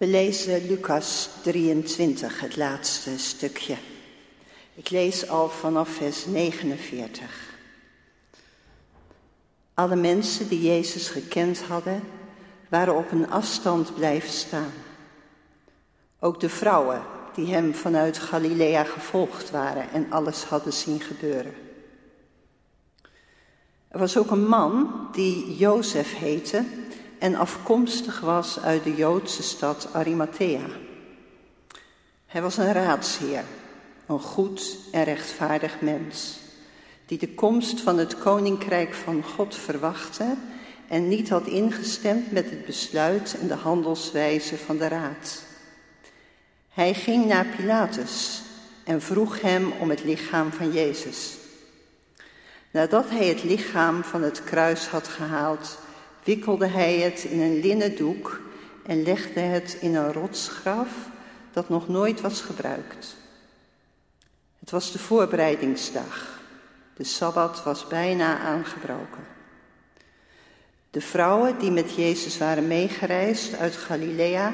We lezen Lucas 23, het laatste stukje. Ik lees al vanaf vers 49. Alle mensen die Jezus gekend hadden, waren op een afstand blijven staan. Ook de vrouwen die hem vanuit Galilea gevolgd waren en alles hadden zien gebeuren. Er was ook een man die Jozef heette en afkomstig was uit de Joodse stad Arimathea. Hij was een raadsheer, een goed en rechtvaardig mens, die de komst van het koninkrijk van God verwachtte en niet had ingestemd met het besluit en de handelswijze van de raad. Hij ging naar Pilatus en vroeg hem om het lichaam van Jezus. Nadat hij het lichaam van het kruis had gehaald, wikkelde hij het in een linnen doek en legde het in een rotsgraf dat nog nooit was gebruikt. Het was de voorbereidingsdag. De sabbat was bijna aangebroken. De vrouwen die met Jezus waren meegereisd uit Galilea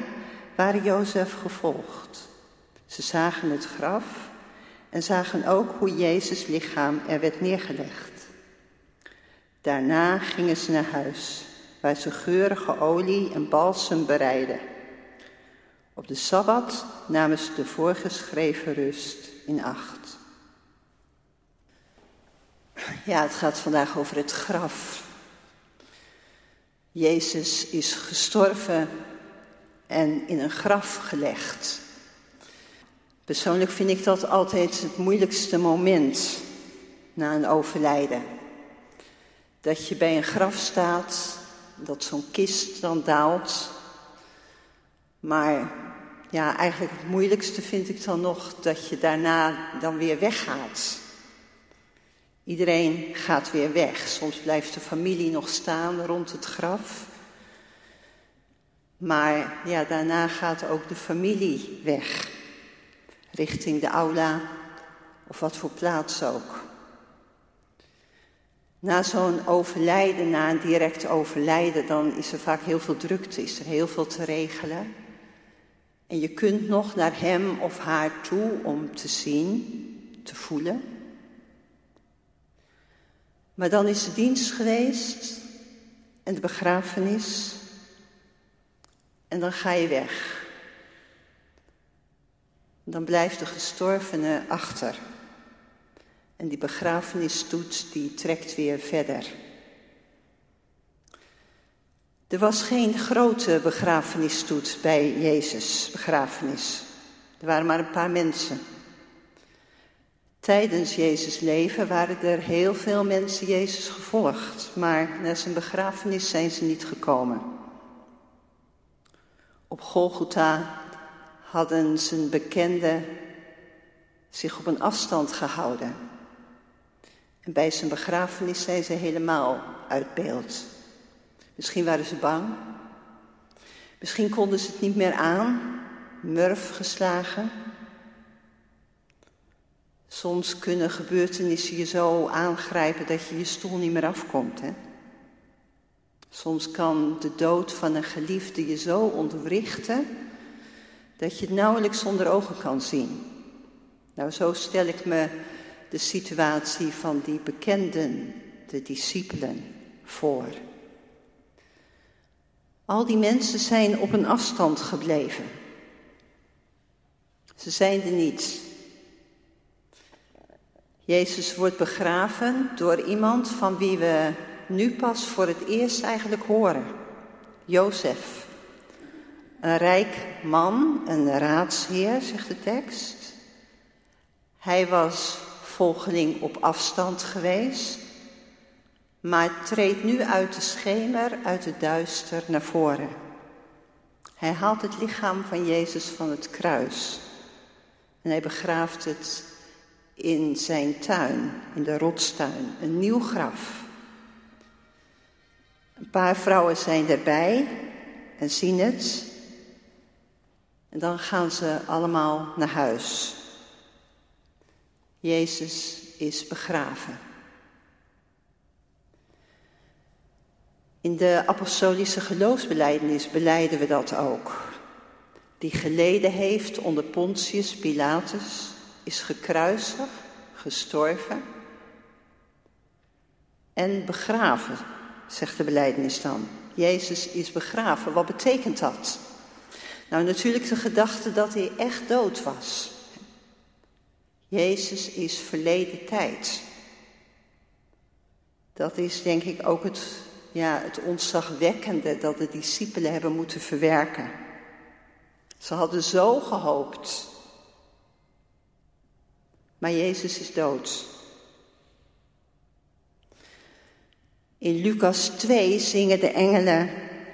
waren Jozef gevolgd. Ze zagen het graf en zagen ook hoe Jezus lichaam er werd neergelegd. Daarna gingen ze naar huis, waar ze geurige olie en balsem bereidden. Op de Sabbat namen ze de voorgeschreven rust in acht. Ja, het gaat vandaag over het graf. Jezus is gestorven en in een graf gelegd. Persoonlijk vind ik dat altijd het moeilijkste moment na een overlijden. Dat je bij een graf staat, dat zo'n kist dan daalt. Maar ja, eigenlijk het moeilijkste vind ik dan nog dat je daarna dan weer weggaat. Iedereen gaat weer weg. Soms blijft de familie nog staan rond het graf. Maar ja, daarna gaat ook de familie weg. Richting de aula of wat voor plaats ook. Na zo'n overlijden, na een direct overlijden, dan is er vaak heel veel drukte, is er heel veel te regelen. En je kunt nog naar hem of haar toe om te zien, te voelen. Maar dan is de dienst geweest en de begrafenis en dan ga je weg. Dan blijft de gestorvene achter. En die begrafenisstoet die trekt weer verder. Er was geen grote begrafenisstoet bij Jezus' begrafenis. Er waren maar een paar mensen. Tijdens Jezus' leven waren er heel veel mensen Jezus gevolgd, maar naar zijn begrafenis zijn ze niet gekomen. Op Golgotha hadden zijn bekenden zich op een afstand gehouden. En bij zijn begrafenis zijn ze helemaal uit beeld. Misschien waren ze bang. Misschien konden ze het niet meer aan, murf geslagen. Soms kunnen gebeurtenissen je zo aangrijpen dat je je stoel niet meer afkomt. Hè? Soms kan de dood van een geliefde je zo ontwrichten dat je het nauwelijks zonder ogen kan zien. Nou, zo stel ik me de situatie van die bekenden, de discipelen, voor. Al die mensen zijn op een afstand gebleven. Ze zijn er niet. Jezus wordt begraven door iemand van wie we nu pas voor het eerst eigenlijk horen. Jozef. Een rijk man, een raadsheer, zegt de tekst. Hij was volgeling op afstand geweest, maar treedt nu uit de schemer, uit het duister naar voren. Hij haalt het lichaam van Jezus van het kruis en hij begraaft het in zijn tuin, in de rotstuin, een nieuw graf. Een paar vrouwen zijn erbij en zien het. En dan gaan ze allemaal naar huis. Jezus is begraven. In de apostolische geloofsbeleidenis beleiden we dat ook. die geleden heeft onder Pontius Pilatus, is gekruisigd, gestorven en begraven, zegt de belijdenis dan. Jezus is begraven. Wat betekent dat? Nou, natuurlijk de gedachte dat hij echt dood was. Jezus is verleden tijd. Dat is denk ik ook het, ja, het ontzagwekkende dat de discipelen hebben moeten verwerken. Ze hadden zo gehoopt. Maar Jezus is dood. In Lucas 2 zingen de engelen,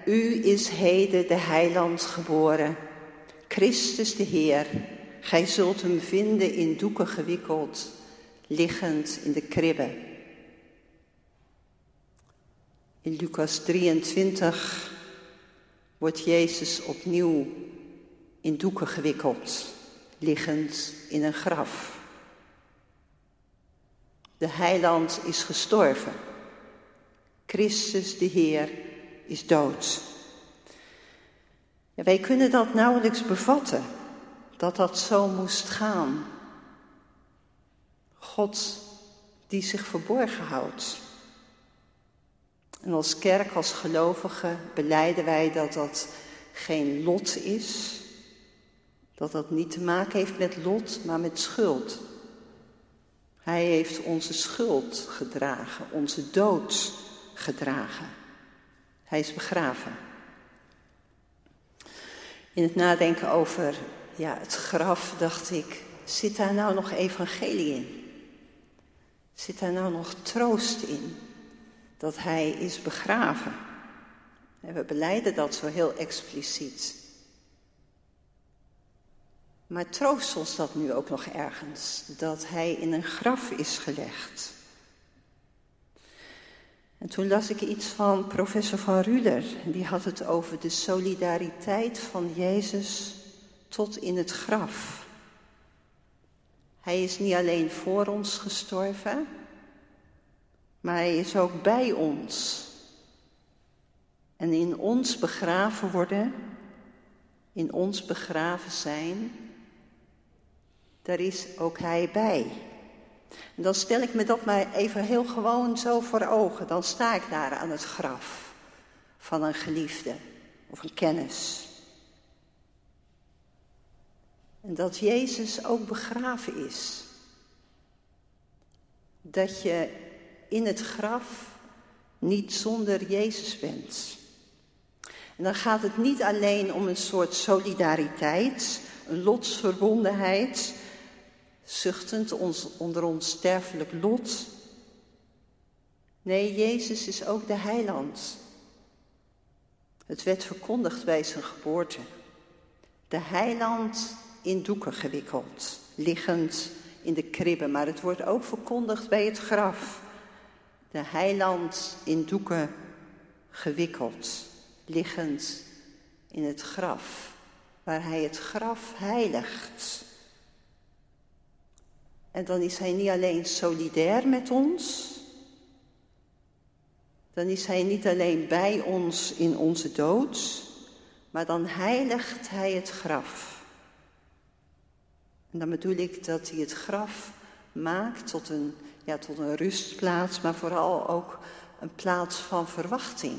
U is heden de heiland geboren, Christus de Heer. Gij zult hem vinden in doeken gewikkeld, liggend in de kribbe. In Lucas 23 wordt Jezus opnieuw in doeken gewikkeld, liggend in een graf. De heiland is gestorven. Christus de Heer is dood. Wij kunnen dat nauwelijks bevatten, dat dat zo moest gaan. God die zich verborgen houdt. En als kerk, als gelovigen, beleiden wij dat dat geen lot is. Dat dat niet te maken heeft met lot, maar met schuld. Hij heeft onze schuld gedragen, onze dood gedragen. Hij is begraven. In het nadenken over ja, het graf dacht ik, zit daar nou nog evangelie in? Zit daar nou nog troost in? Dat hij is begraven. En we beleiden dat zo heel expliciet. Maar troost ons dat nu ook nog ergens, dat hij in een graf is gelegd. En toen las ik iets van professor van Ruder. Die had het over de solidariteit van Jezus tot in het graf. Hij is niet alleen voor ons gestorven, maar hij is ook bij ons. En in ons begraven worden, in ons begraven zijn, daar is ook hij bij. En dan stel ik me dat maar even heel gewoon zo voor ogen. Dan sta ik daar aan het graf van een geliefde of een kennis. En dat Jezus ook begraven is. Dat je in het graf niet zonder Jezus bent. En dan gaat het niet alleen om een soort solidariteit, een lotsverbondenheid, zuchtend ons, onder ons sterfelijk lot. Nee, Jezus is ook de heiland. Het werd verkondigd bij zijn geboorte. De heiland in doeken gewikkeld, liggend in de kribben, maar het wordt ook verkondigd bij het graf. De heiland in doeken gewikkeld, liggend in het graf, waar hij het graf heiligt. En dan is hij niet alleen solidair met ons, dan is hij niet alleen bij ons in onze dood, maar dan heiligt hij het graf. En dan bedoel ik dat hij het graf maakt tot een, ja, tot een rustplaats, maar vooral ook een plaats van verwachting.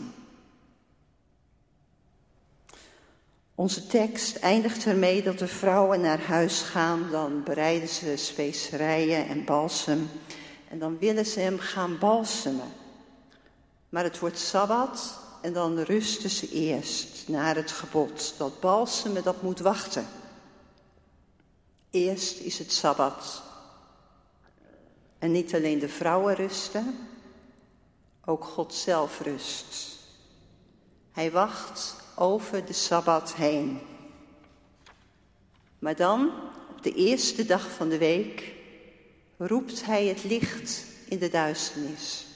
Onze tekst eindigt ermee dat de vrouwen naar huis gaan, dan bereiden ze specerijen en balsem en dan willen ze hem gaan balsemen. Maar het wordt sabbat en dan rusten ze eerst naar het gebod. Dat balsemen, dat moet wachten. Eerst is het sabbat. En niet alleen de vrouwen rusten, ook God zelf rust. Hij wacht over de Sabbat heen. Maar dan, op de eerste dag van de week, roept hij het licht in de duisternis.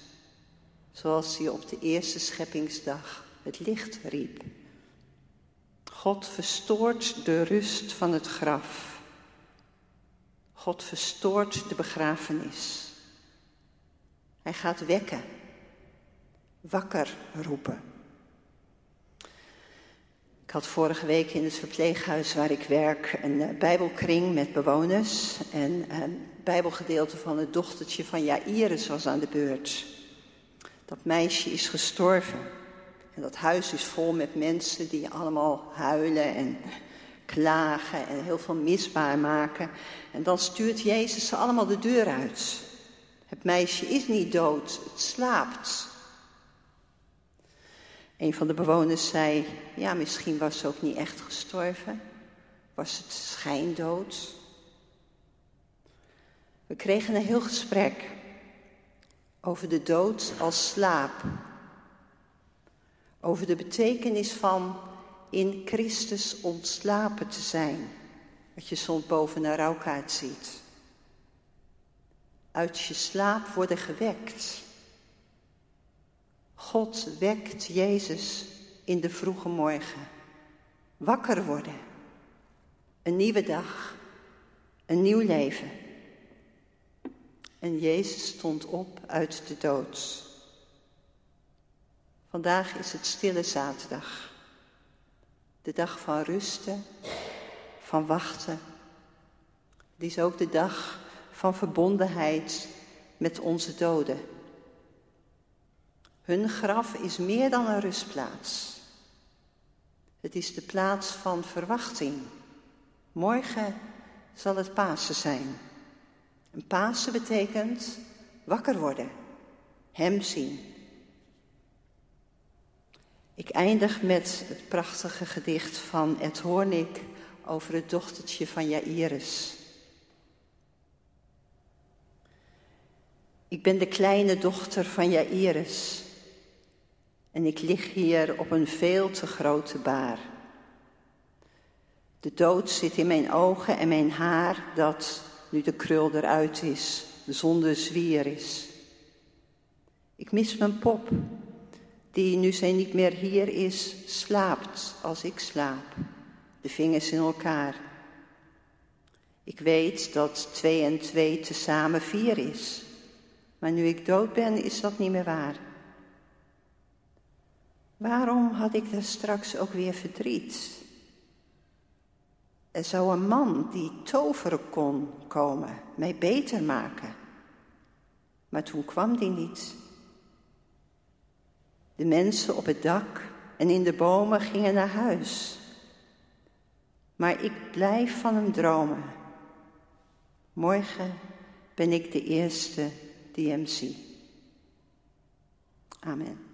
Zoals hij op de eerste scheppingsdag het licht riep. God verstoort de rust van het graf. God verstoort de begrafenis. Hij gaat wekken, wakker roepen. Ik had vorige week in het verpleeghuis waar ik werk een uh, bijbelkring met bewoners. En een bijbelgedeelte van het dochtertje van Jairus was aan de beurt. Dat meisje is gestorven. En dat huis is vol met mensen die allemaal huilen en klagen en heel veel misbaar maken. En dan stuurt Jezus ze allemaal de deur uit. Het meisje is niet dood, het slaapt. Een van de bewoners zei, ja, misschien was ze ook niet echt gestorven. Was het schijndood? We kregen een heel gesprek over de dood als slaap. Over de betekenis van in Christus ontslapen te zijn. Wat je soms boven een rouwkaart ziet. Uit je slaap worden gewekt. God wekt Jezus in de vroege morgen. Wakker worden. Een nieuwe dag. Een nieuw leven. En Jezus stond op uit de dood. Vandaag is het stille zaterdag. De dag van rusten, van wachten. Het is ook de dag van verbondenheid met onze doden. Hun graf is meer dan een rustplaats. Het is de plaats van verwachting. Morgen zal het Pasen zijn. En Pasen betekent wakker worden, Hem zien. Ik eindig met het prachtige gedicht van Ed Hoornik over het dochtertje van Jairus. Ik ben de kleine dochter van Jairus en ik lig hier op een veel te grote baar. De dood zit in mijn ogen en mijn haar dat, nu de krul eruit is, zonder zwier is. Ik mis mijn pop, die nu zij niet meer hier is, slaapt als ik slaap, de vingers in elkaar. Ik weet dat twee en twee tezamen vier is, maar nu ik dood ben, is dat niet meer waar. Waarom had ik daar straks ook weer verdriet? Er zou een man die toveren kon komen, mij beter maken. Maar toen kwam die niet. De mensen op het dak en in de bomen gingen naar huis. Maar ik blijf van hem dromen. Morgen ben ik de eerste die hem zie. Amen.